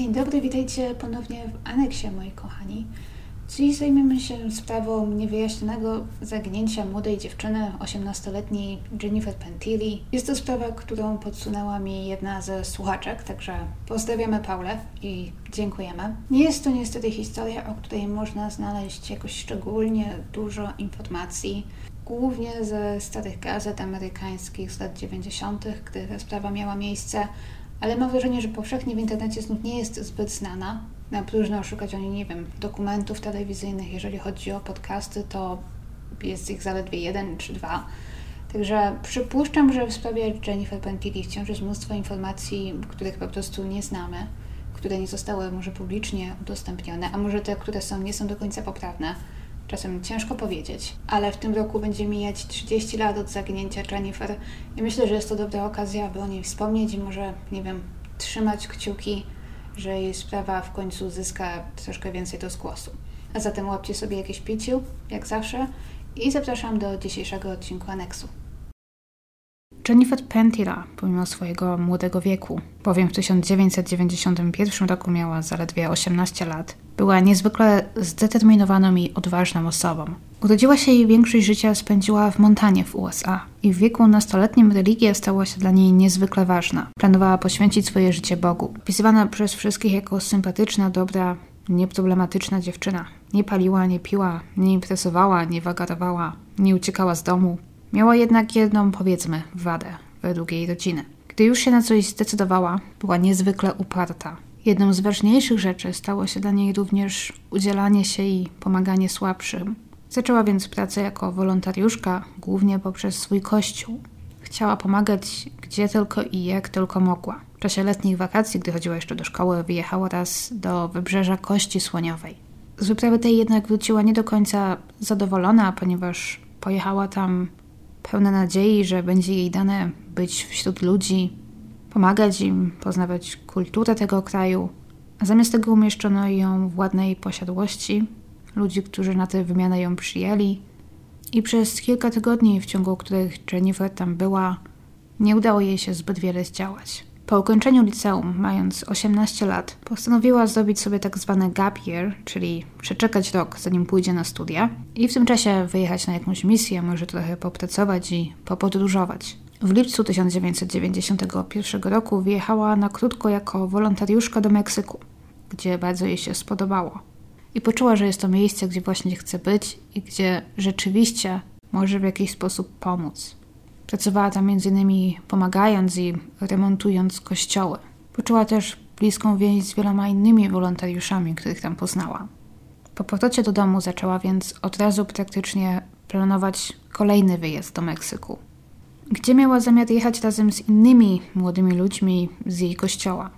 Dzień dobry, witajcie ponownie w aneksie, moi kochani. Dziś zajmiemy się sprawą niewyjaśnionego zaginięcia młodej dziewczyny, 18-letniej Jennifer Pentilli. Jest to sprawa, którą podsunęła mi jedna ze słuchaczek, także pozdrawiamy Paulę i dziękujemy. Nie jest to niestety historia, o której można znaleźć jakoś szczególnie dużo informacji, głównie ze starych gazet amerykańskich z lat 90., gdy ta sprawa miała miejsce, ale mam wrażenie, że powszechnie w internecie znów nie jest zbyt znana. Na próżno szukać o nie wiem, dokumentów telewizyjnych. Jeżeli chodzi o podcasty, to jest ich zaledwie jeden czy dwa. Także przypuszczam, że w sprawie Jennifer Pentilli wciąż jest mnóstwo informacji, których po prostu nie znamy, które nie zostały może publicznie udostępnione, a może te, które są, nie są do końca poprawne. Czasem ciężko powiedzieć, ale w tym roku będzie mijać 30 lat od zaginięcia Jennifer i myślę, że jest to dobra okazja, aby o niej wspomnieć i może, nie wiem, trzymać kciuki, że jej sprawa w końcu zyska troszkę więcej rozgłosu. A zatem łapcie sobie jakieś piciu, jak zawsze, i zapraszam do dzisiejszego odcinku aneksu. Jennifer Pentila, pomimo swojego młodego wieku, bowiem w 1991 roku miała zaledwie 18 lat, była niezwykle zdeterminowaną i odważną osobą. Urodziła się i większość życia spędziła w Montanie w USA i w wieku nastoletnim religia stała się dla niej niezwykle ważna. Planowała poświęcić swoje życie Bogu. Pisywana przez wszystkich jako sympatyczna, dobra, nieproblematyczna dziewczyna. Nie paliła, nie piła, nie impresowała, nie wagarowała, nie uciekała z domu. Miała jednak jedną, powiedzmy, wadę według jej rodziny. Gdy już się na coś zdecydowała, była niezwykle uparta. Jedną z ważniejszych rzeczy stało się dla niej również udzielanie się i pomaganie słabszym. Zaczęła więc pracę jako wolontariuszka, głównie poprzez swój kościół. Chciała pomagać gdzie tylko i jak tylko mogła. W czasie letnich wakacji, gdy chodziła jeszcze do szkoły, wyjechała raz do wybrzeża Kości Słoniowej. Z wyprawy tej jednak wróciła nie do końca zadowolona, ponieważ pojechała tam pełna nadziei, że będzie jej dane być wśród ludzi, pomagać im poznawać kulturę tego kraju. A zamiast tego umieszczono ją w ładnej posiadłości, ludzi, którzy na tę wymianę ją przyjęli. I przez kilka tygodni, w ciągu których Jennifer tam była, nie udało jej się zbyt wiele zdziałać. Po ukończeniu liceum, mając 18 lat, postanowiła zrobić sobie tak zwany gap year, czyli przeczekać rok, zanim pójdzie na studia i w tym czasie wyjechać na jakąś misję, może trochę popracować i popodróżować. W lipcu 1991 roku wyjechała na krótko jako wolontariuszka do Meksyku, gdzie bardzo jej się spodobało. I poczuła, że jest to miejsce, gdzie właśnie chce być i gdzie rzeczywiście może w jakiś sposób pomóc. Pracowała tam m.in. pomagając i remontując kościoły. Poczuła też bliską więź z wieloma innymi wolontariuszami, których tam poznała. Po powrocie do domu zaczęła więc od razu praktycznie planować kolejny wyjazd do Meksyku, gdzie miała zamiar jechać razem z innymi młodymi ludźmi z jej kościoła.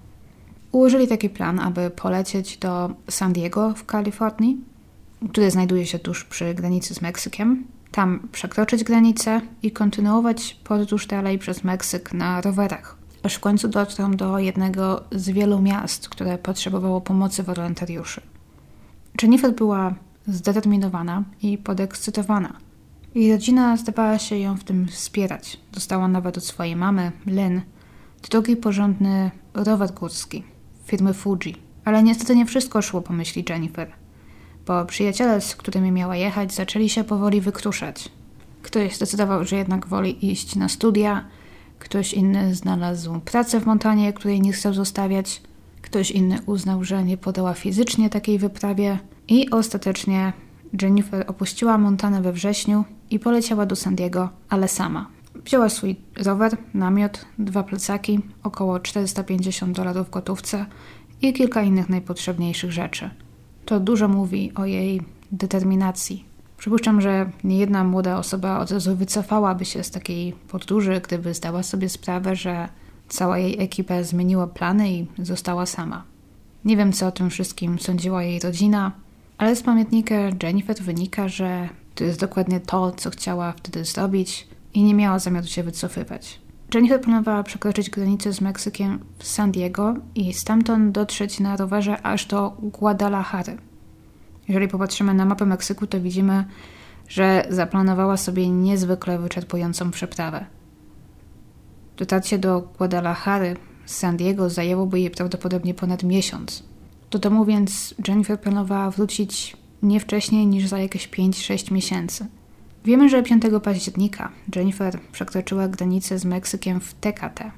Ułożyli taki plan, aby polecieć do San Diego w Kalifornii, które znajduje się tuż przy granicy z Meksykiem, tam przekroczyć granicę i kontynuować podróż dalej przez Meksyk na rowerach, aż w końcu dotrą do jednego z wielu miast, które potrzebowało pomocy wolontariuszy. Jennifer była zdeterminowana i podekscytowana. Jej rodzina zdawała się ją w tym wspierać. Dostała nawet od swojej mamy, Lynn, drugi porządny rower górski firmy Fuji. Ale niestety nie wszystko szło po myśli Jennifer – bo przyjaciele, z którymi miała jechać, zaczęli się powoli wykruszać. Ktoś zdecydował, że jednak woli iść na studia, ktoś inny znalazł pracę w Montanie, której nie chciał zostawiać, ktoś inny uznał, że nie podała fizycznie takiej wyprawie i ostatecznie Jennifer opuściła Montanę we wrześniu i poleciała do San Diego, ale sama. Wzięła swój rower, namiot, dwa plecaki, około 450 dolarów gotówce i kilka innych najpotrzebniejszych rzeczy – to dużo mówi o jej determinacji. Przypuszczam, że niejedna młoda osoba od razu wycofałaby się z takiej podróży, gdyby zdała sobie sprawę, że cała jej ekipa zmieniła plany i została sama. Nie wiem, co o tym wszystkim sądziła jej rodzina, ale z pamiętnika Jennifer wynika, że to jest dokładnie to, co chciała wtedy zrobić i nie miała zamiaru się wycofywać. Jennifer planowała przekroczyć granicę z Meksykiem w San Diego i stamtąd dotrzeć na rowerze aż do Guadalajary. Jeżeli popatrzymy na mapę Meksyku, to widzimy, że zaplanowała sobie niezwykle wyczerpującą przeprawę. Dotarcie do Guadalajary z San Diego zajęłoby jej prawdopodobnie ponad miesiąc. Do domu więc Jennifer planowała wrócić nie wcześniej niż za jakieś 5-6 miesięcy. Wiemy, że 5 października Jennifer przekroczyła granicę z Meksykiem w Tecate.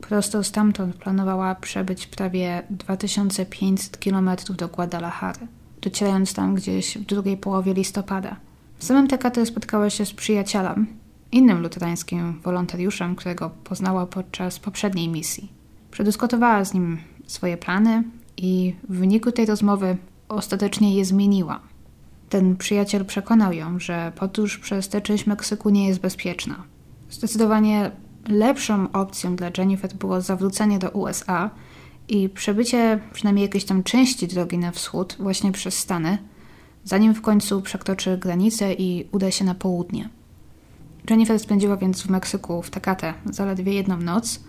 Prosto stamtąd planowała przebyć prawie 2500 km do Guadalajary, docierając tam gdzieś w drugiej połowie listopada. W samym Tecate spotkała się z przyjacielem, innym luterańskim wolontariuszem, którego poznała podczas poprzedniej misji. Przedyskutowała z nim swoje plany i w wyniku tej rozmowy ostatecznie je zmieniła. Ten przyjaciel przekonał ją, że podróż przez tę część Meksyku nie jest bezpieczna. Zdecydowanie lepszą opcją dla Jennifer było zawrócenie do USA i przebycie przynajmniej jakiejś tam części drogi na wschód, właśnie przez Stany, zanim w końcu przekroczy granicę i uda się na południe. Jennifer spędziła więc w Meksyku w Tecate zaledwie jedną noc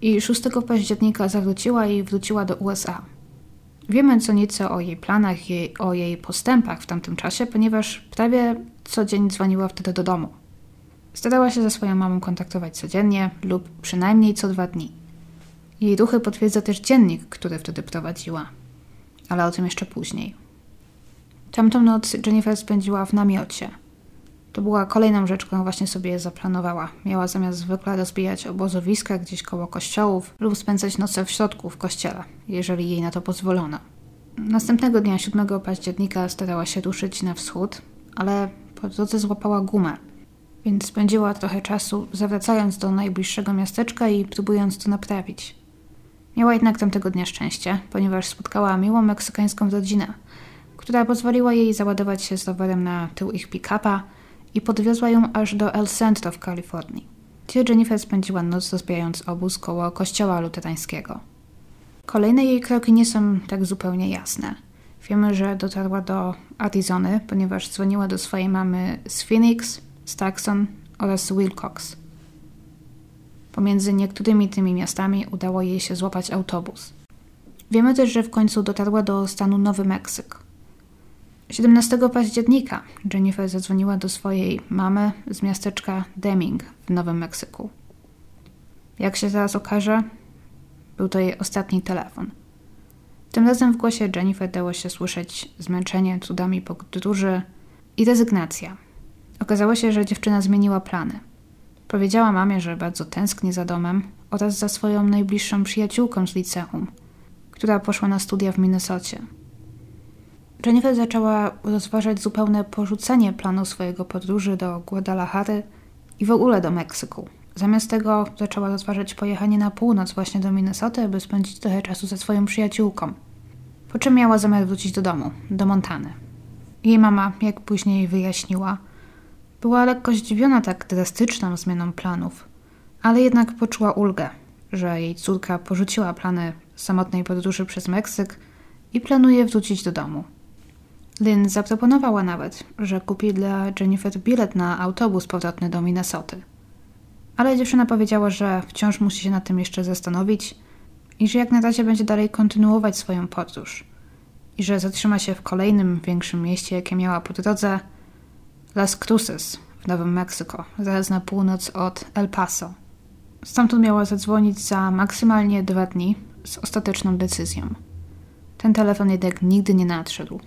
i 6 października zawróciła i wróciła do USA. Wiemy co nieco o jej planach i o jej postępach w tamtym czasie, ponieważ prawie co dzień dzwoniła wtedy do domu. Starała się ze swoją mamą kontaktować codziennie lub przynajmniej co dwa dni. Jej ruchy potwierdza też dziennik, który wtedy prowadziła, ale o tym jeszcze później. Tamtą noc Jennifer spędziła w namiocie. To była kolejną rzecz, którą właśnie sobie zaplanowała. Miała zamiast zwykle rozbijać obozowiska gdzieś koło kościołów lub spędzać noce w środku w kościele, jeżeli jej na to pozwolono. Następnego dnia, 7 października, starała się ruszyć na wschód, ale po drodze złapała gumę, więc spędziła trochę czasu zawracając do najbliższego miasteczka i próbując to naprawić. Miała jednak tamtego dnia szczęście, ponieważ spotkała miłą meksykańską rodzinę, która pozwoliła jej załadować się z rowerem na tył ich pick-upa i podwiozła ją aż do El Centro w Kalifornii, gdzie Jennifer spędziła noc rozbijając obóz koło kościoła luterańskiego. Kolejne jej kroki nie są tak zupełnie jasne. Wiemy, że dotarła do Arizony, ponieważ dzwoniła do swojej mamy z Phoenix, z Tucson oraz Wilcox. Pomiędzy niektórymi tymi miastami udało jej się złapać autobus. Wiemy też, że w końcu dotarła do stanu Nowy Meksyk. 17 października Jennifer zadzwoniła do swojej mamy z miasteczka Deming w Nowym Meksyku. Jak się zaraz okaże, był to jej ostatni telefon. Tym razem w głosie Jennifer dało się słyszeć zmęczenie cudami podróży i rezygnacja. Okazało się, że dziewczyna zmieniła plany. Powiedziała mamie, że bardzo tęskni za domem oraz za swoją najbliższą przyjaciółką z liceum, która poszła na studia w Minnesocie. Jennifer zaczęła rozważać zupełne porzucenie planu swojego podróży do Guadalajary i w ogóle do Meksyku. Zamiast tego zaczęła rozważać pojechanie na północ właśnie do Minnesota, by spędzić trochę czasu ze swoją przyjaciółką. Po czym miała zamiar wrócić do domu, do Montany. Jej mama, jak później wyjaśniła, była lekko zdziwiona tak drastyczną zmianą planów, ale jednak poczuła ulgę, że jej córka porzuciła plany samotnej podróży przez Meksyk i planuje wrócić do domu. Lynn zaproponowała nawet, że kupi dla Jennifer bilet na autobus powrotny do Minnesoty. Ale dziewczyna powiedziała, że wciąż musi się nad tym jeszcze zastanowić i że jak na razie będzie dalej kontynuować swoją podróż i że zatrzyma się w kolejnym większym mieście, jakie miała po drodze Las Cruces w Nowym Meksyko, zaraz na północ od El Paso. Stamtąd miała zadzwonić za maksymalnie dwa dni z ostateczną decyzją. Ten telefon jednak nigdy nie nadszedł.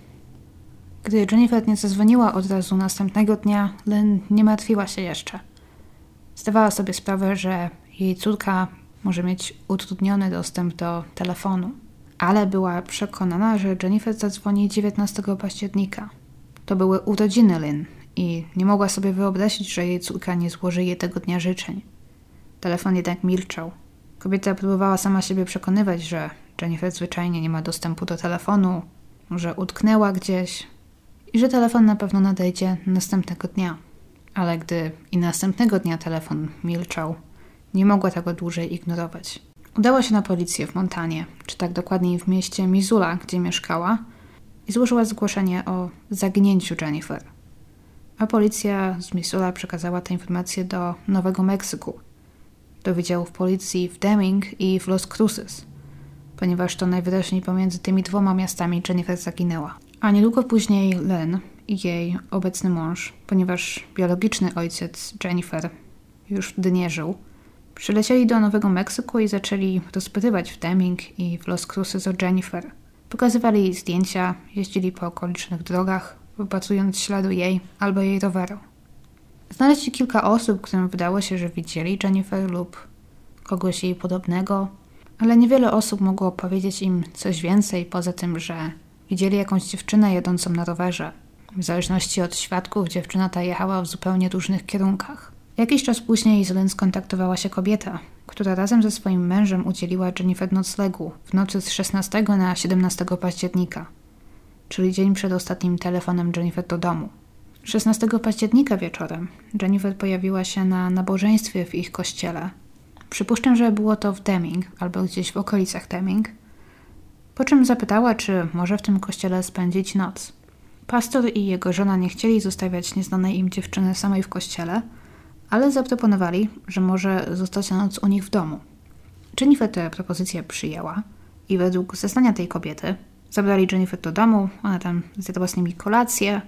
Gdy Jennifer nie zadzwoniła od razu następnego dnia, Lynn nie martwiła się jeszcze. Zdawała sobie sprawę, że jej córka może mieć utrudniony dostęp do telefonu, ale była przekonana, że Jennifer zadzwoni 19 października. To były urodziny Lynn i nie mogła sobie wyobrazić, że jej córka nie złoży jej tego dnia życzeń. Telefon jednak milczał. Kobieta próbowała sama siebie przekonywać, że Jennifer zwyczajnie nie ma dostępu do telefonu, że utknęła gdzieś, i że telefon na pewno nadejdzie następnego dnia. Ale gdy i następnego dnia telefon milczał, nie mogła tego dłużej ignorować. Udała się na policję w Montanie, czy tak dokładniej w mieście Missoula, gdzie mieszkała, i złożyła zgłoszenie o zaginięciu Jennifer. A policja z Missoula przekazała tę informację do Nowego Meksyku, do wydziałów policji w Deming i w Los Cruces, ponieważ to najwyraźniej pomiędzy tymi dwoma miastami Jennifer zaginęła. A niedługo później Len i jej obecny mąż, ponieważ biologiczny ojciec Jennifer już wtedy nie żył, Przylecieli do Nowego Meksyku i zaczęli rozpytywać w Deming i w Los Cruces o Jennifer. Pokazywali jej zdjęcia, jeździli po okolicznych drogach, wypatrując śladu jej albo jej roweru. Znaleźli kilka osób, którym wydało się, że widzieli Jennifer lub kogoś jej podobnego, ale niewiele osób mogło powiedzieć im coś więcej poza tym, że widzieli jakąś dziewczynę jadącą na rowerze. W zależności od świadków, dziewczyna ta jechała w zupełnie różnych kierunkach. Jakiś czas później z skontaktowała się kobieta, która razem ze swoim mężem udzieliła Jennifer noclegu w nocy z 16 na 17 października, czyli dzień przed ostatnim telefonem Jennifer do domu. 16 października wieczorem Jennifer pojawiła się na nabożeństwie w ich kościele. Przypuszczam, że było to w Deming albo gdzieś w okolicach Deming. Po czym zapytała, czy może w tym kościele spędzić noc. Pastor i jego żona nie chcieli zostawiać nieznanej im dziewczyny samej w kościele, ale zaproponowali, że może zostać na noc u nich w domu. Jennifer tę propozycję przyjęła i według zeznania tej kobiety zabrali Jennifer do domu, ona tam zjadła z nimi kolację,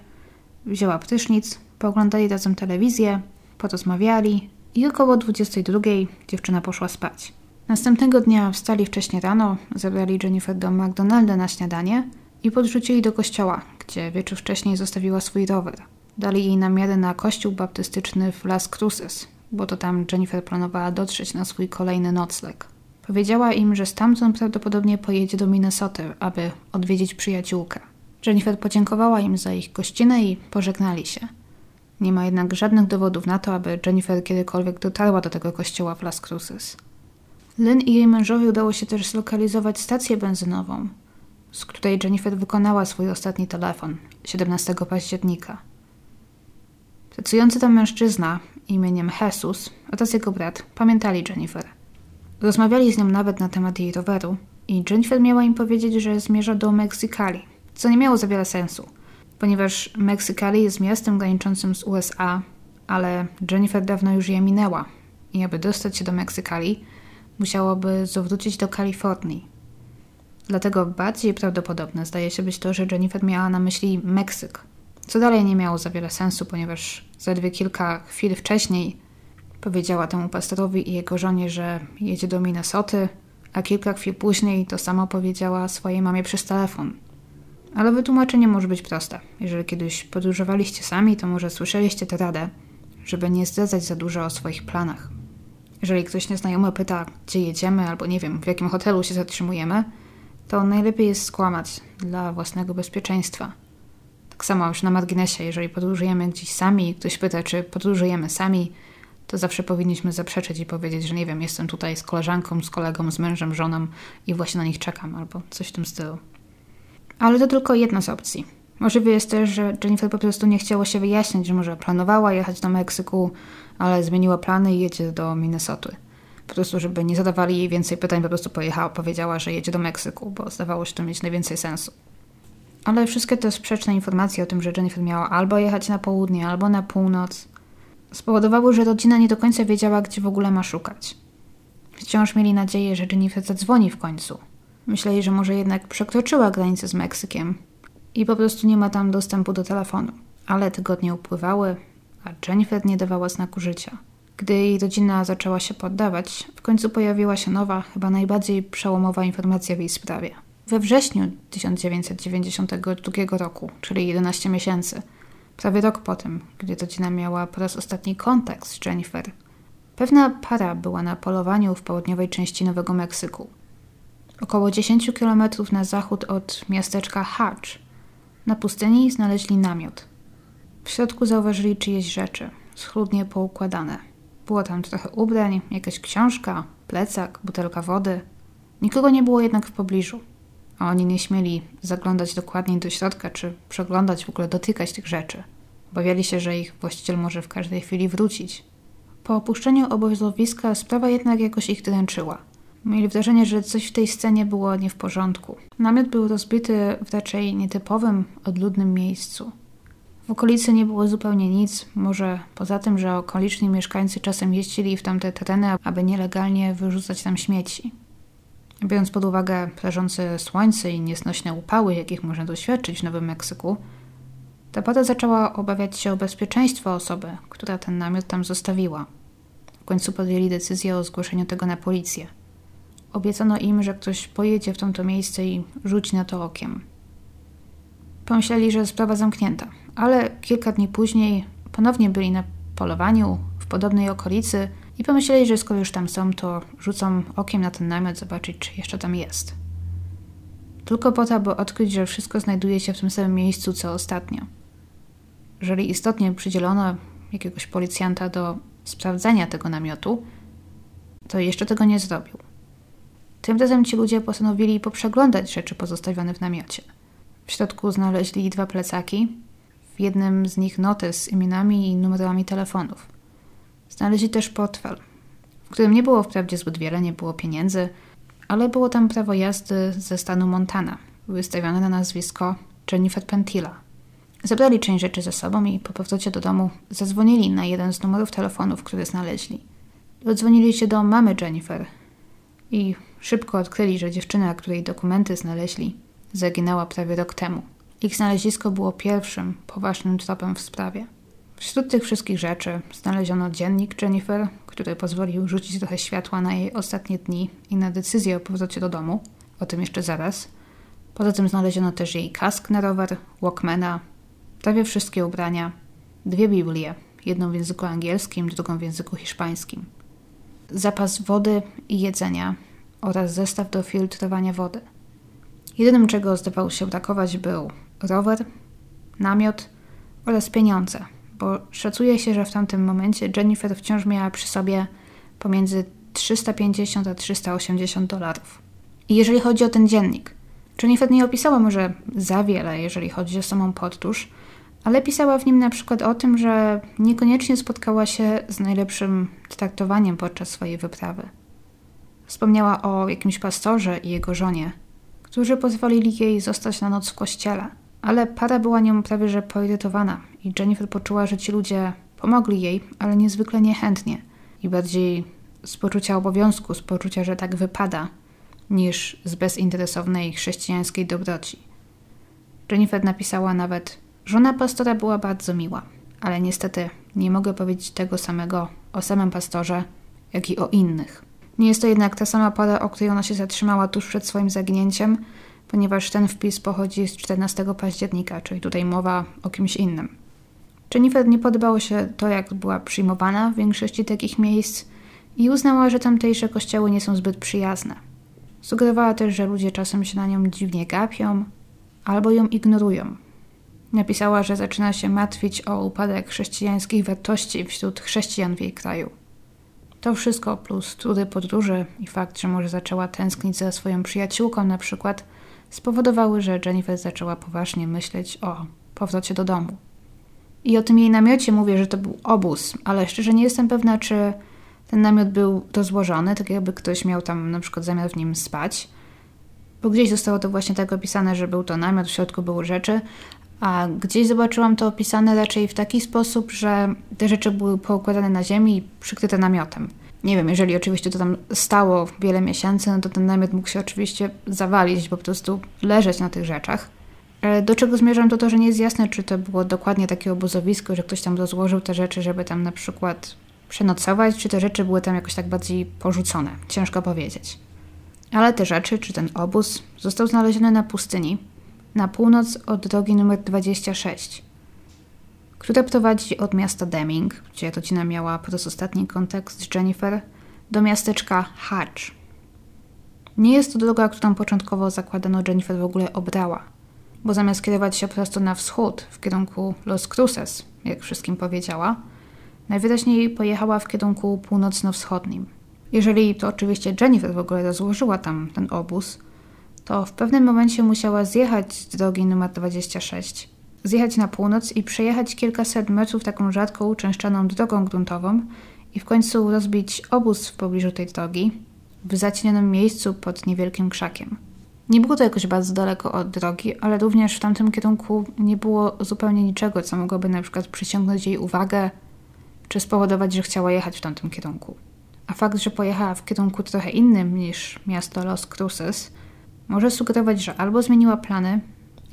wzięła prysznic, pooglądali razem telewizję, porozmawiali i około 22 dziewczyna poszła spać. Następnego dnia wstali wcześnie rano, zabrali Jennifer do McDonalda na śniadanie i podrzucili do kościoła, gdzie wieczór wcześniej zostawiła swój rower. Dali jej namiary na kościół baptystyczny w Las Cruces, bo to tam Jennifer planowała dotrzeć na swój kolejny nocleg. Powiedziała im, że stamtąd prawdopodobnie pojedzie do Minnesoty, aby odwiedzić przyjaciółkę. Jennifer podziękowała im za ich gościnę i pożegnali się. Nie ma jednak żadnych dowodów na to, aby Jennifer kiedykolwiek dotarła do tego kościoła w Las Cruces. Lynn i jej mężowi udało się też zlokalizować stację benzynową, z której Jennifer wykonała swój ostatni telefon 17 października. Pracujący tam mężczyzna imieniem Jesus oraz jego brat pamiętali Jennifer. Rozmawiali z nią nawet na temat jej roweru i Jennifer miała im powiedzieć, że zmierza do Meksykali, co nie miało za wiele sensu, ponieważ Meksykali jest miastem graniczącym z USA, ale Jennifer dawno już je minęła i aby dostać się do Meksykali, musiałoby zawrócić do Kalifornii. Dlatego bardziej prawdopodobne zdaje się być to, że Jennifer miała na myśli Meksyk, co dalej nie miało za wiele sensu, ponieważ zaledwie kilka chwil wcześniej powiedziała temu pastorowi i jego żonie, że jedzie do Minnesoty, a kilka chwil później to samo powiedziała swojej mamie przez telefon. Ale wytłumaczenie może być proste. Jeżeli kiedyś podróżowaliście sami, to może słyszeliście tę radę, żeby nie zdradzać za dużo o swoich planach. Jeżeli ktoś nieznajomy pyta, gdzie jedziemy, albo nie wiem, w jakim hotelu się zatrzymujemy, to najlepiej jest skłamać dla własnego bezpieczeństwa. Tak samo już na marginesie, jeżeli podróżujemy gdzieś sami i ktoś pyta, czy podróżujemy sami, to zawsze powinniśmy zaprzeczyć i powiedzieć, że nie wiem, jestem tutaj z koleżanką, z kolegą, z mężem, żoną i właśnie na nich czekam, albo coś w tym stylu. Ale to tylko jedna z opcji. Możliwe jest też, że Jennifer po prostu nie chciała się wyjaśnić, że może planowała jechać do Meksyku, ale zmieniła plany i jedzie do Minnesoty. Po prostu, żeby nie zadawali jej więcej pytań, po prostu pojechała, powiedziała, że jedzie do Meksyku, bo zdawało się to mieć najwięcej sensu. Ale wszystkie te sprzeczne informacje o tym, że Jennifer miała albo jechać na południe, albo na północ, spowodowały, że rodzina nie do końca wiedziała, gdzie w ogóle ma szukać. Wciąż mieli nadzieję, że Jennifer zadzwoni w końcu. Myśleli, że może jednak przekroczyła granicę z Meksykiem i po prostu nie ma tam dostępu do telefonu. Ale tygodnie upływały, a Jennifer nie dawała znaku życia. Gdy jej rodzina zaczęła się poddawać, w końcu pojawiła się nowa, chyba najbardziej przełomowa informacja w jej sprawie. We wrześniu 1992 roku, czyli 11 miesięcy, prawie rok po tym, gdy rodzina miała po raz ostatni kontakt z Jennifer, pewna para była na polowaniu w południowej części Nowego Meksyku. Około 10 km na zachód od miasteczka Hatch. Na pustyni znaleźli namiot. W środku zauważyli czyjeś rzeczy, schludnie poukładane. Było tam trochę ubrań, jakaś książka, plecak, butelka wody. Nikogo nie było jednak w pobliżu a oni nie śmieli zaglądać dokładniej do środka, czy przeglądać, w ogóle dotykać tych rzeczy. Obawiali się, że ich właściciel może w każdej chwili wrócić. Po opuszczeniu obozowiska sprawa jednak jakoś ich dręczyła. Mieli wrażenie, że coś w tej scenie było nie w porządku. Namiot był rozbity w raczej nietypowym, odludnym miejscu. W okolicy nie było zupełnie nic, może poza tym, że okoliczni mieszkańcy czasem jeździli w tamte tereny, aby nielegalnie wyrzucać tam śmieci. Biorąc pod uwagę prażące słońce i niesnośne upały, jakich można doświadczyć w Nowym Meksyku, ta para zaczęła obawiać się o bezpieczeństwo osoby, która ten namiot tam zostawiła. w końcu podjęli decyzję o zgłoszeniu tego na policję. Obiecano im, że ktoś pojedzie w tamto miejsce i rzuci na to okiem. Pomyśleli, że sprawa zamknięta, ale kilka dni później ponownie byli na polowaniu w podobnej okolicy i pomyśleli, że skoro już tam są, to rzucą okiem na ten namiot, zobaczyć, czy jeszcze tam jest. Tylko po to, aby odkryć, że wszystko znajduje się w tym samym miejscu co ostatnio. Jeżeli istotnie przydzielono jakiegoś policjanta do sprawdzania tego namiotu, to jeszcze tego nie zrobił. Tym razem ci ludzie postanowili poprzeglądać rzeczy pozostawione w namiocie. W środku znaleźli dwa plecaki, w jednym z nich notę z imionami i numerami telefonów. Znaleźli też portfel, w którym nie było wprawdzie zbyt wiele, nie było pieniędzy, ale było tam prawo jazdy ze stanu Montana, wystawione na nazwisko Jennifer Pentila. Zabrali część rzeczy ze sobą i po powrocie do domu zadzwonili na jeden z numerów telefonów, które znaleźli. Dodzwonili się do mamy Jennifer i szybko odkryli, że dziewczyna, której dokumenty znaleźli, zaginęła prawie rok temu. Ich znalezisko było pierwszym poważnym tropem w sprawie. Wśród tych wszystkich rzeczy znaleziono dziennik Jennifer, który pozwolił rzucić trochę światła na jej ostatnie dni i na decyzję o powrocie do domu. O tym jeszcze zaraz. Poza tym znaleziono też jej kask na rower, Walkmana, prawie wszystkie ubrania, dwie Biblie, jedną w języku angielskim, drugą w języku hiszpańskim, zapas wody i jedzenia oraz zestaw do filtrowania wody. Jedynym, czego zdawało się brakować, był rower, namiot oraz pieniądze, bo szacuje się, że w tamtym momencie Jennifer wciąż miała przy sobie pomiędzy 350 a 380 dolarów. I jeżeli chodzi o ten dziennik, Jennifer nie opisała może za wiele, jeżeli chodzi o samą podróż, ale pisała w nim na przykład o tym, że niekoniecznie spotkała się z najlepszym traktowaniem podczas swojej wyprawy. Wspomniała o jakimś pastorze i jego żonie, którzy pozwolili jej zostać na noc w kościele, ale para była nią prawie że poirytowana i Jennifer poczuła, że ci ludzie pomogli jej, ale niezwykle niechętnie i bardziej z poczucia obowiązku, z poczucia, że tak wypada, niż z bezinteresownej chrześcijańskiej dobroci. Jennifer napisała nawet Żona pastora była bardzo miła, ale niestety nie mogę powiedzieć tego samego o samym pastorze, jak i o innych. Nie jest to jednak ta sama para, o której ona się zatrzymała tuż przed swoim zaginięciem, ponieważ ten wpis pochodzi z 14 października, czyli tutaj mowa o kimś innym. Jennifer nie podobało się to, jak była przyjmowana w większości takich miejsc i uznała, że tamtejsze kościoły nie są zbyt przyjazne. Sugerowała też, że ludzie czasem się na nią dziwnie gapią albo ją ignorują, Napisała, że zaczyna się martwić o upadek chrześcijańskich wartości wśród chrześcijan w jej kraju. To wszystko plus trudy podróży i fakt, że może zaczęła tęsknić za swoją przyjaciółką na przykład, spowodowały, że Jennifer zaczęła poważnie myśleć o powrocie do domu. I o tym jej namiocie mówię, że to był obóz, ale szczerze nie jestem pewna, czy ten namiot był rozłożony, tak jakby ktoś miał tam na przykład zamiar w nim spać. Bo gdzieś zostało to właśnie tak opisane, że był to namiot, w środku były rzeczy, a gdzieś zobaczyłam to opisane raczej w taki sposób, że te rzeczy były poukładane na ziemi i przykryte namiotem. Nie wiem, jeżeli oczywiście to tam stało wiele miesięcy, no to ten namiot mógł się oczywiście zawalić, po prostu leżeć na tych rzeczach. Do czego zmierzam, to to, że nie jest jasne, czy to było dokładnie takie obozowisko, że ktoś tam rozłożył te rzeczy, żeby tam na przykład przenocować, czy te rzeczy były tam jakoś tak bardziej porzucone. Ciężko powiedzieć. Ale te rzeczy, czy ten obóz, został znaleziony na pustyni, na północ od drogi numer 26, która prowadzi od miasta Deming, gdzie rodzina miała po raz ostatni kontakt z Jennifer, do miasteczka Hatch. Nie jest to droga, którą początkowo zakładano Jennifer w ogóle obrała, bo zamiast kierować się prosto na wschód, w kierunku Los Cruces, jak wszystkim powiedziała, najwyraźniej pojechała w kierunku północno-wschodnim. Jeżeli to oczywiście Jennifer w ogóle rozłożyła tam ten obóz, to w pewnym momencie musiała zjechać z drogi numer 26, zjechać na północ i przejechać kilkaset metrów taką rzadko uczęszczaną drogą gruntową i w końcu rozbić obóz w pobliżu tej drogi, w zacienionym miejscu pod niewielkim krzakiem. Nie było to jakoś bardzo daleko od drogi, ale również w tamtym kierunku nie było zupełnie niczego, co mogłoby na przykład przyciągnąć jej uwagę, czy spowodować, że chciała jechać w tamtym kierunku. A fakt, że pojechała w kierunku trochę innym niż miasto Los Cruces, może sugerować, że albo zmieniła plany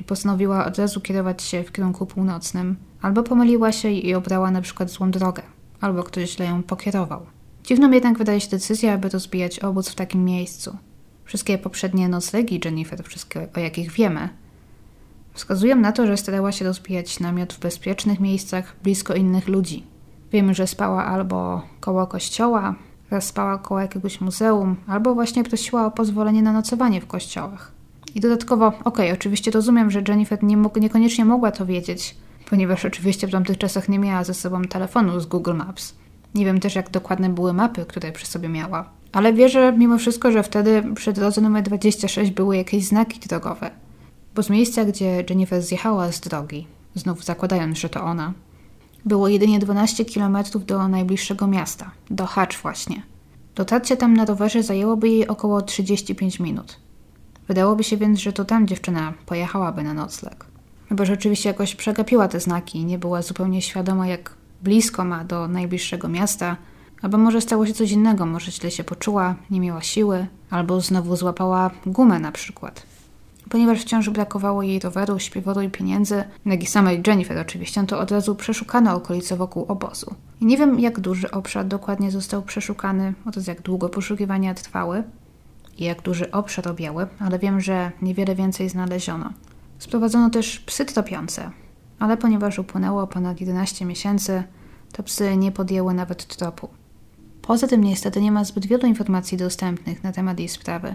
i postanowiła od razu kierować się w kierunku północnym, albo pomyliła się i obrała na przykład złą drogę, albo ktoś źle ją pokierował. Dziwną jednak wydaje się decyzja, aby rozbijać obóz w takim miejscu. Wszystkie poprzednie noclegi Jennifer, wszystkie o jakich wiemy, wskazują na to, że starała się rozbijać namiot w bezpiecznych miejscach, blisko innych ludzi. Wiemy, że spała albo koło kościoła, raz spała koło jakiegoś muzeum, albo właśnie prosiła o pozwolenie na nocowanie w kościołach. I dodatkowo, okej, okay, oczywiście rozumiem, że Jennifer nie niekoniecznie mogła to wiedzieć, ponieważ oczywiście w tamtych czasach nie miała ze sobą telefonu z Google Maps. Nie wiem też, jak dokładne były mapy, które przy sobie miała. Ale wierzę mimo wszystko, że wtedy przy drodze numer 26 były jakieś znaki drogowe. Bo z miejsca, gdzie Jennifer zjechała z drogi, znów zakładając, że to ona, było jedynie 12 km do najbliższego miasta, do Hacz właśnie. Dotarcie tam na rowerze zajęłoby jej około 35 minut. Wydałoby się więc, że to tam dziewczyna pojechałaby na nocleg. Chyba, że oczywiście jakoś przegapiła te znaki i nie była zupełnie świadoma, jak blisko ma do najbliższego miasta, albo może stało się coś innego, może źle się poczuła, nie miała siły, albo znowu złapała gumę na przykład. Ponieważ wciąż brakowało jej roweru, śpiworu i pieniędzy, jak i samej Jennifer oczywiście, to od razu przeszukano okolice wokół obozu. I nie wiem, jak duży obszar dokładnie został przeszukany, oraz jak długo poszukiwania trwały i jak duży obszar objęły, ale wiem, że niewiele więcej znaleziono. Sprowadzono też psy tropiące, ale ponieważ upłynęło ponad 11 miesięcy, to psy nie podjęły nawet tropu. Poza tym niestety nie ma zbyt wielu informacji dostępnych na temat jej sprawy,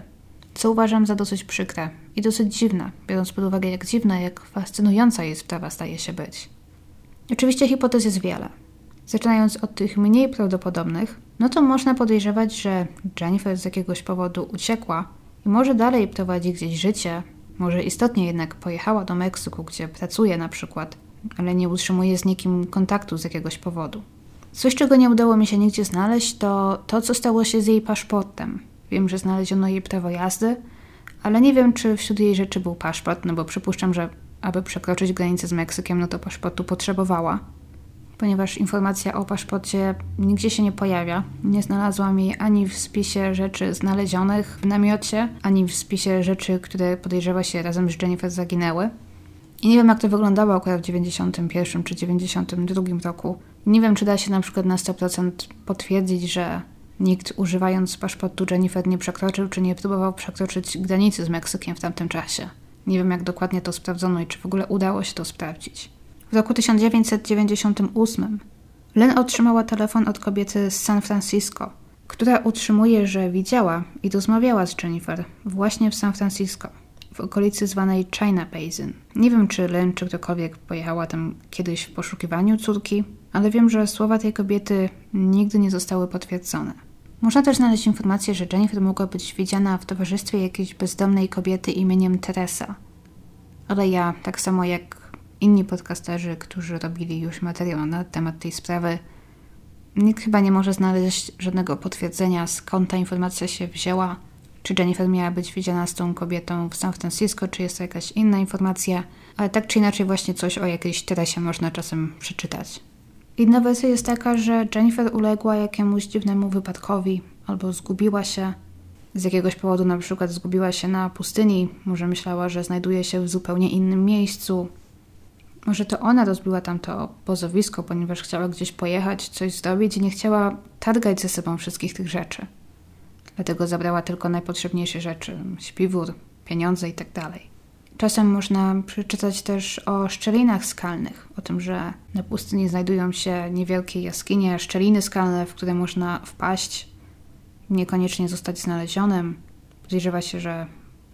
co uważam za dosyć przykre i dosyć dziwne, biorąc pod uwagę jak dziwna, jak fascynująca jej sprawa staje się być. Oczywiście hipotez jest wiele. Zaczynając od tych mniej prawdopodobnych, no to można podejrzewać, że Jennifer z jakiegoś powodu uciekła i może dalej prowadzi gdzieś życie, może istotnie jednak pojechała do Meksyku, gdzie pracuje na przykład, ale nie utrzymuje z nikim kontaktu z jakiegoś powodu. Coś, czego nie udało mi się nigdzie znaleźć, to to, co stało się z jej paszportem. Wiem, że znaleziono jej prawo jazdy, ale nie wiem, czy wśród jej rzeczy był paszport, no bo przypuszczam, że aby przekroczyć granicę z Meksykiem, no to paszportu potrzebowała ponieważ informacja o paszporcie nigdzie się nie pojawia. Nie znalazłam jej ani w spisie rzeczy znalezionych w namiocie, ani w spisie rzeczy, które podejrzewa się razem z Jennifer zaginęły. I nie wiem, jak to wyglądało akurat w 91 czy 92 roku. Nie wiem, czy da się na przykład na 100% potwierdzić, że nikt używając paszportu Jennifer nie przekroczył, czy nie próbował przekroczyć granicy z Meksykiem w tamtym czasie. Nie wiem, jak dokładnie to sprawdzono i czy w ogóle udało się to sprawdzić. W roku 1998 Len otrzymała telefon od kobiety z San Francisco, która utrzymuje, że widziała i rozmawiała z Jennifer właśnie w San Francisco, w okolicy zwanej China Basin. Nie wiem, czy Len czy ktokolwiek pojechała tam kiedyś w poszukiwaniu córki, ale wiem, że słowa tej kobiety nigdy nie zostały potwierdzone. Można też znaleźć informację, że Jennifer mogła być widziana w towarzystwie jakiejś bezdomnej kobiety imieniem Teresa. Ale ja, tak samo jak inni podcasterzy, którzy robili już materiał na temat tej sprawy, nikt chyba nie może znaleźć żadnego potwierdzenia, skąd ta informacja się wzięła. Czy Jennifer miała być widziana z tą kobietą w San Francisco, czy jest to jakaś inna informacja, ale tak czy inaczej właśnie coś o jakiejś Teresie można czasem przeczytać. Inna wersja jest taka, że Jennifer uległa jakiemuś dziwnemu wypadkowi albo zgubiła się. Z jakiegoś powodu na przykład zgubiła się na pustyni, może myślała, że znajduje się w zupełnie innym miejscu, może to ona rozbiła tam to pozowisko, ponieważ chciała gdzieś pojechać, coś zrobić i nie chciała targać ze sobą wszystkich tych rzeczy. Dlatego zabrała tylko najpotrzebniejsze rzeczy śpiwór, pieniądze itd. Tak Czasem można przeczytać też o szczelinach skalnych, o tym, że na pustyni znajdują się niewielkie jaskinie, szczeliny skalne, w które można wpaść, niekoniecznie zostać znalezionym. Podejrzewa się, że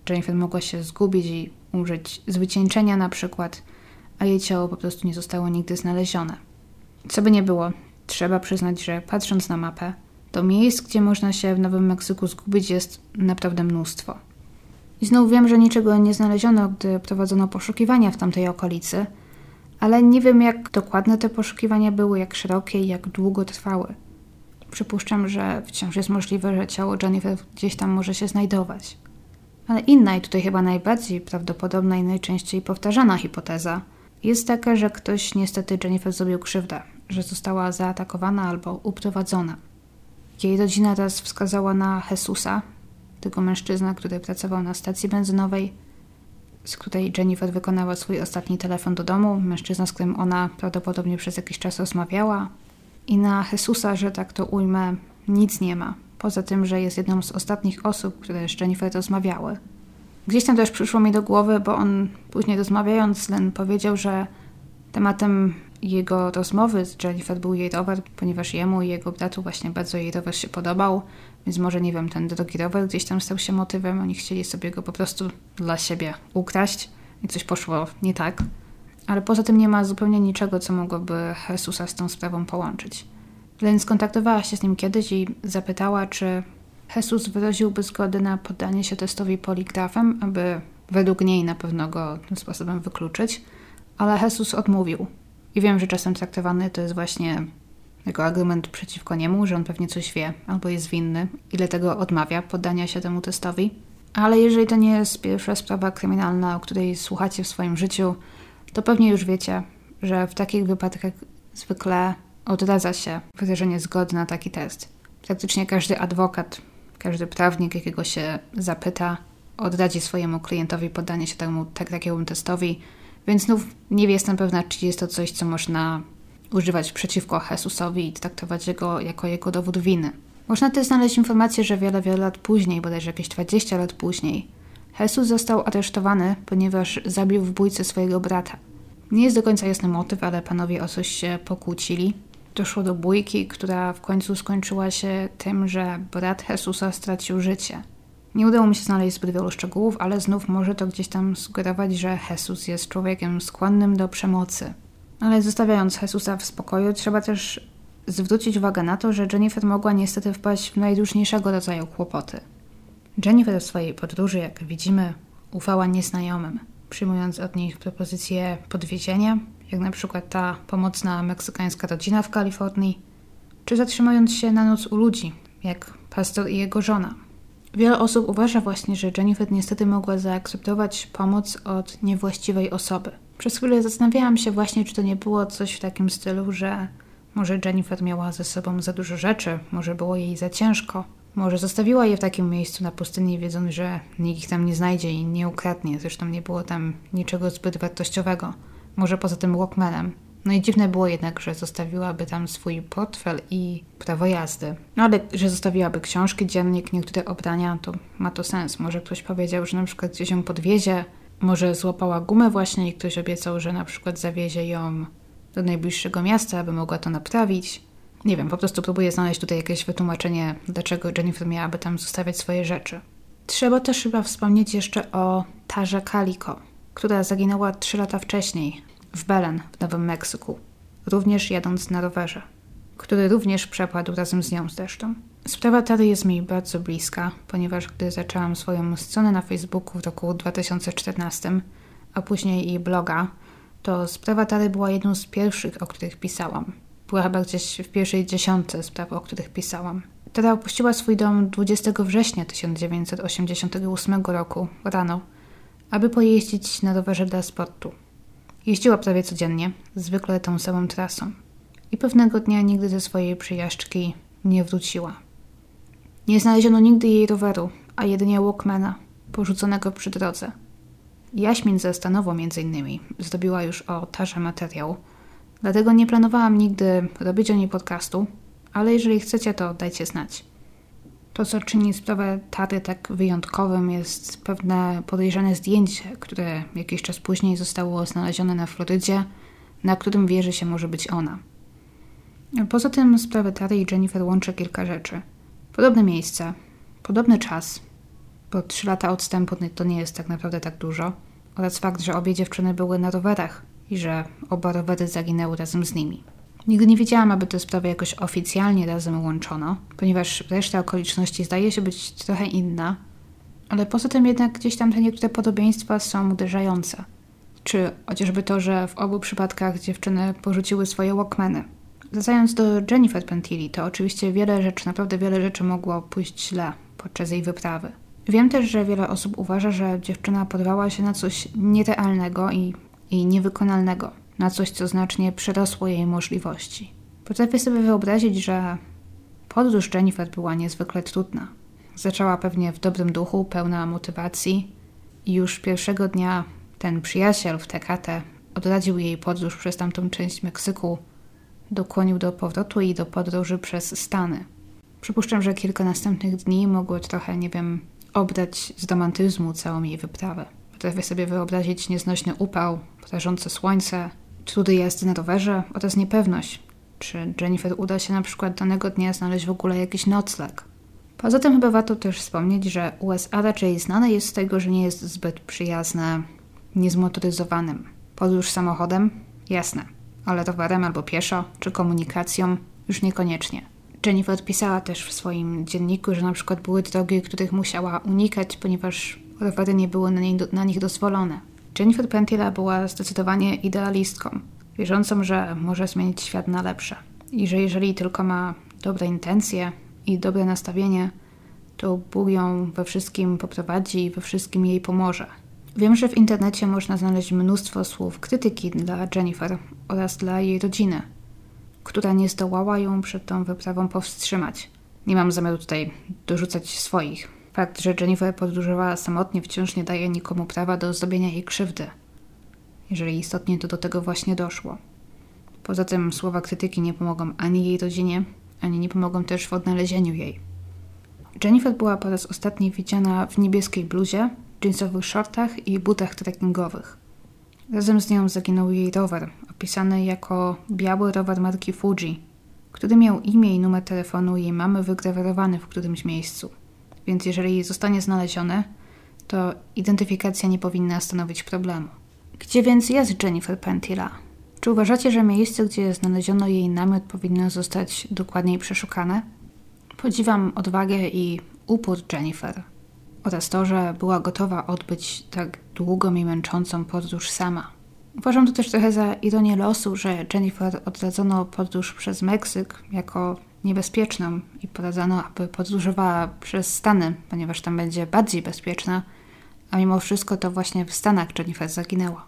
Jennifer mogła się zgubić i użyć z wycieńczenia na przykład – a jej ciało po prostu nie zostało nigdy znalezione. Co by nie było, trzeba przyznać, że patrząc na mapę, to miejsc, gdzie można się w Nowym Meksyku zgubić, jest naprawdę mnóstwo. I znów wiem, że niczego nie znaleziono, gdy prowadzono poszukiwania w tamtej okolicy, ale nie wiem, jak dokładne te poszukiwania były, jak szerokie i jak długo trwały. Przypuszczam, że wciąż jest możliwe, że ciało Jennifer gdzieś tam może się znajdować. Ale inna i tutaj chyba najbardziej prawdopodobna i najczęściej powtarzana hipoteza – jest taka, że ktoś niestety Jennifer zrobił krzywdę, że została zaatakowana albo uprowadzona. Jej rodzina raz wskazała na Jesusa, tego mężczyznę, który pracował na stacji benzynowej, z której Jennifer wykonała swój ostatni telefon do domu, mężczyzna, z którym ona prawdopodobnie przez jakiś czas rozmawiała, i na Jesusa, że tak to ujmę, nic nie ma. Poza tym, że jest jedną z ostatnich osób, które z Jennifer rozmawiały. Gdzieś tam też przyszło mi do głowy, bo on później rozmawiając Len powiedział, że tematem jego rozmowy z Jennifer był jej rower, ponieważ jemu i jego bratu właśnie bardzo jej rower się podobał, więc może nie wiem, ten drogi rower gdzieś tam stał się motywem, oni chcieli sobie go po prostu dla siebie ukraść i coś poszło nie tak. Ale poza tym nie ma zupełnie niczego, co mogłoby Jesusa z tą sprawą połączyć. Len skontaktowała się z nim kiedyś i zapytała, czy Jesus wyraziłby zgodę na poddanie się testowi poligrafem, aby według niej na pewno go tym sposobem wykluczyć, ale Jesus odmówił. I wiem, że czasem traktowany to jest właśnie jako argument przeciwko niemu, że on pewnie coś wie albo jest winny i dlatego odmawia poddania się temu testowi. Ale jeżeli to nie jest pierwsza sprawa kryminalna, o której słuchacie w swoim życiu, to pewnie już wiecie, że w takich wypadkach zwykle odradza się wyrażenie zgody na taki test. Praktycznie każdy adwokat, każdy prawnik, jakiego się zapyta, odradzi swojemu klientowi poddanie się temu tak, takiemu testowi, więc znów nie jestem pewna, czy jest to coś, co można używać przeciwko Jesusowi i traktować go jako jego dowód winy. Można też znaleźć informację, że wiele, wiele lat później, bodajże jakieś 20 lat później, Jesus został aresztowany, ponieważ zabił w bójce swojego brata. Nie jest do końca jasny motyw, ale panowie o coś się pokłócili. Doszło do bójki, która w końcu skończyła się tym, że brat Jesusa stracił życie. Nie udało mi się znaleźć zbyt wielu szczegółów, ale znów może to gdzieś tam sugerować, że Jesus jest człowiekiem skłonnym do przemocy. Ale zostawiając Jesusa w spokoju, trzeba też zwrócić uwagę na to, że Jennifer mogła niestety wpaść w najróżniejszego rodzaju kłopoty. Jennifer w swojej podróży, jak widzimy, ufała nieznajomym, przyjmując od nich propozycje podwiezienia, jak na przykład ta pomocna meksykańska rodzina w Kalifornii, czy zatrzymując się na noc u ludzi, jak pastor i jego żona. Wiele osób uważa właśnie, że Jennifer niestety mogła zaakceptować pomoc od niewłaściwej osoby. Przez chwilę zastanawiałam się właśnie, czy to nie było coś w takim stylu, że może Jennifer miała ze sobą za dużo rzeczy, może było jej za ciężko, może zostawiła je w takim miejscu na pustyni, wiedząc, że nikt ich tam nie znajdzie i nie ukradnie. Zresztą nie było tam niczego zbyt wartościowego. Może poza tym Walkmanem. No i dziwne było jednak, że zostawiłaby tam swój portfel i prawo jazdy. No ale że zostawiłaby książki, dziennik, niektóre obrania, to ma to sens. Może ktoś powiedział, że na przykład gdzieś ją podwiezie, może złapała gumę właśnie i ktoś obiecał, że na przykład zawiezie ją do najbliższego miasta, aby mogła to naprawić. Nie wiem, po prostu próbuję znaleźć tutaj jakieś wytłumaczenie, dlaczego Jennifer miałaby tam zostawiać swoje rzeczy. Trzeba też chyba wspomnieć jeszcze o Tarze Kaliko, która zaginęła trzy lata wcześniej w Belen w Nowym Meksyku, również jadąc na rowerze, który również przepadł razem z nią zresztą. Sprawa Tary jest mi bardzo bliska, ponieważ gdy zaczęłam swoją stronę na Facebooku w roku 2014, a później i bloga, to sprawa Tary była jedną z pierwszych, o których pisałam. Była chyba gdzieś w pierwszej dziesiątce spraw, o których pisałam. Tara opuściła swój dom 20 września 1988 roku rano, aby pojeździć na rowerze dla sportu. Jeździła prawie codziennie, zwykle tą samą trasą. I pewnego dnia nigdy ze swojej przyjażdżki nie wróciła. Nie znaleziono nigdy jej roweru, a jedynie Walkmana, porzuconego przy drodze. Jaśmin ze Stanowo między innymi zrobiła już o tarze materiał, dlatego nie planowałam nigdy robić o niej podcastu, ale jeżeli chcecie, to dajcie znać. To, co czyni sprawę Tary tak wyjątkowym, jest pewne podejrzane zdjęcie, które jakiś czas później zostało znalezione na Florydzie, na którym wierzy się może być ona. Poza tym sprawę Tary i Jennifer łączy kilka rzeczy. Podobne miejsce, podobny czas, bo trzy lata odstępu to nie jest tak naprawdę tak dużo, oraz fakt, że obie dziewczyny były na rowerach i że oba rowery zaginęły razem z nimi. Nigdy nie wiedziałam, aby te sprawy jakoś oficjalnie razem łączono, ponieważ reszta okoliczności zdaje się być trochę inna, ale poza tym jednak gdzieś tam te niektóre podobieństwa są uderzające. Czy chociażby to, że w obu przypadkach dziewczyny porzuciły swoje Walkmany. Wracając do Jennifer Pentilli, to oczywiście wiele rzeczy, naprawdę wiele rzeczy mogło pójść źle podczas jej wyprawy. Wiem też, że wiele osób uważa, że dziewczyna podwała się na coś nierealnego i, i niewykonalnego na coś, co znacznie przerosło jej możliwości. Potrafię sobie wyobrazić, że podróż Jennifer była niezwykle trudna. Zaczęła pewnie w dobrym duchu, pełna motywacji i już pierwszego dnia ten przyjaciel w Tecate odradził jej podróż przez tamtą część Meksyku, dokłonił do powrotu i do podróży przez Stany. Przypuszczam, że kilka następnych dni mogło trochę, nie wiem, obrać z romantyzmu całą jej wyprawę. Potrafię sobie wyobrazić nieznośny upał, prażące słońce, trudy jazdy na rowerze oraz niepewność, czy Jennifer uda się na przykład danego dnia znaleźć w ogóle jakiś nocleg. Poza tym chyba warto też wspomnieć, że USA raczej znane jest z tego, że nie jest zbyt przyjazne niezmotoryzowanym. Podróż samochodem? Jasne, ale towarem albo pieszo, czy komunikacją? Już niekoniecznie. Jennifer odpisała też w swoim dzienniku, że na przykład były drogi, których musiała unikać, ponieważ rowery nie były na, nie, na nich dozwolone. Jennifer Pentila była zdecydowanie idealistką, wierzącą, że może zmienić świat na lepsze i że jeżeli tylko ma dobre intencje i dobre nastawienie, to Bóg ją we wszystkim poprowadzi i we wszystkim jej pomoże. Wiem, że w internecie można znaleźć mnóstwo słów krytyki dla Jennifer oraz dla jej rodziny, która nie zdołała ją przed tą wyprawą powstrzymać. Nie mam zamiaru tutaj dorzucać swoich. Fakt, że Jennifer podróżowała samotnie wciąż nie daje nikomu prawa do zrobienia jej krzywdy, jeżeli istotnie to do tego właśnie doszło. Poza tym słowa krytyki nie pomogą ani jej rodzinie, ani nie pomogą też w odnalezieniu jej. Jennifer była po raz ostatni widziana w niebieskiej bluzie, jeansowych shortach i butach trekkingowych. Razem z nią zaginął jej rower, opisany jako biały rower marki Fuji, który miał imię i numer telefonu jej mamy wygrawerowany w którymś miejscu. Więc jeżeli zostanie znaleziony, to identyfikacja nie powinna stanowić problemu. Gdzie więc jest Jennifer Pentila? Czy uważacie, że miejsce, gdzie znaleziono jej namiot, powinno zostać dokładniej przeszukane? Podziwiam odwagę i upór Jennifer oraz to, że była gotowa odbyć tak długą i męczącą podróż sama. Uważam to też trochę za ironię losu, że Jennifer odradzono podróż przez Meksyk jako niebezpieczną i poradzano, aby podróżowała przez Stany, ponieważ tam będzie bardziej bezpieczna, a mimo wszystko to właśnie w Stanach Jennifer zaginęła.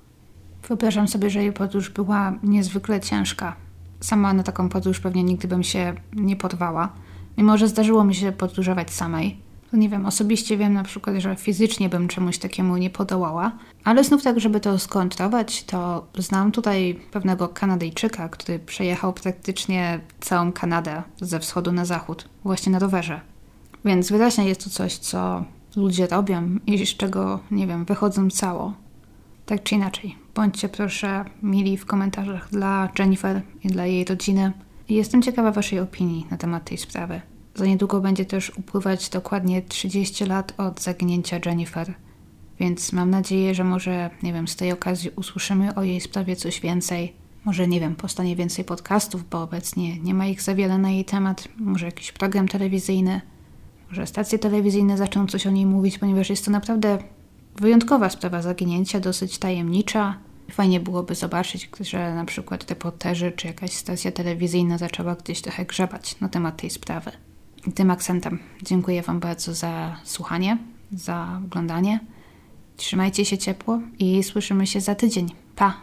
Wyobrażam sobie, że jej podróż była niezwykle ciężka. Sama na taką podróż pewnie nigdy bym się nie podwała, mimo że zdarzyło mi się podróżować samej. To nie wiem, osobiście wiem na przykład, że fizycznie bym czemuś takiemu nie podołała, ale znów tak, żeby to skontrować, to znam tutaj pewnego Kanadyjczyka, który przejechał praktycznie całą Kanadę ze wschodu na zachód, właśnie na rowerze. Więc wyraźnie jest to coś, co ludzie robią i z czego, nie wiem, wychodzą cało. Tak czy inaczej, bądźcie proszę mili w komentarzach dla Jennifer i dla jej rodziny. Jestem ciekawa Waszej opinii na temat tej sprawy. Za niedługo będzie też upływać dokładnie 30 lat od zaginięcia Jennifer, więc mam nadzieję, że może, nie wiem, z tej okazji usłyszymy o jej sprawie coś więcej. Może, nie wiem, powstanie więcej podcastów, bo obecnie nie ma ich za wiele na jej temat. Może jakiś program telewizyjny. Może stacje telewizyjne zaczną coś o niej mówić, ponieważ jest to naprawdę wyjątkowa sprawa zaginięcia, dosyć tajemnicza. Fajnie byłoby zobaczyć, że na przykład reporterzy czy jakaś stacja telewizyjna zaczęła gdzieś trochę grzebać na temat tej sprawy. Tym akcentem dziękuję Wam bardzo za słuchanie, za oglądanie. Trzymajcie się ciepło i słyszymy się za tydzień. Pa!